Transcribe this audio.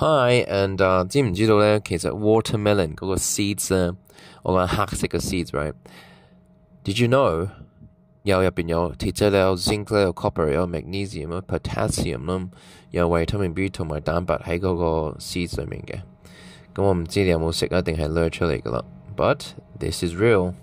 Hi，and 啊、知唔知道咧？其實 watermelon 嗰個 seeds 咧，我講黑色嘅 seeds，right？Did you know 有入邊有鐵質咧，有 zinc 咧，有 copper，有 magnesium 啦，potassium 啦，有維他命 B 同埋蛋白喺嗰個 seeds 上面嘅。咁我唔知你有冇食啊，定係掠出嚟噶啦？But this is real。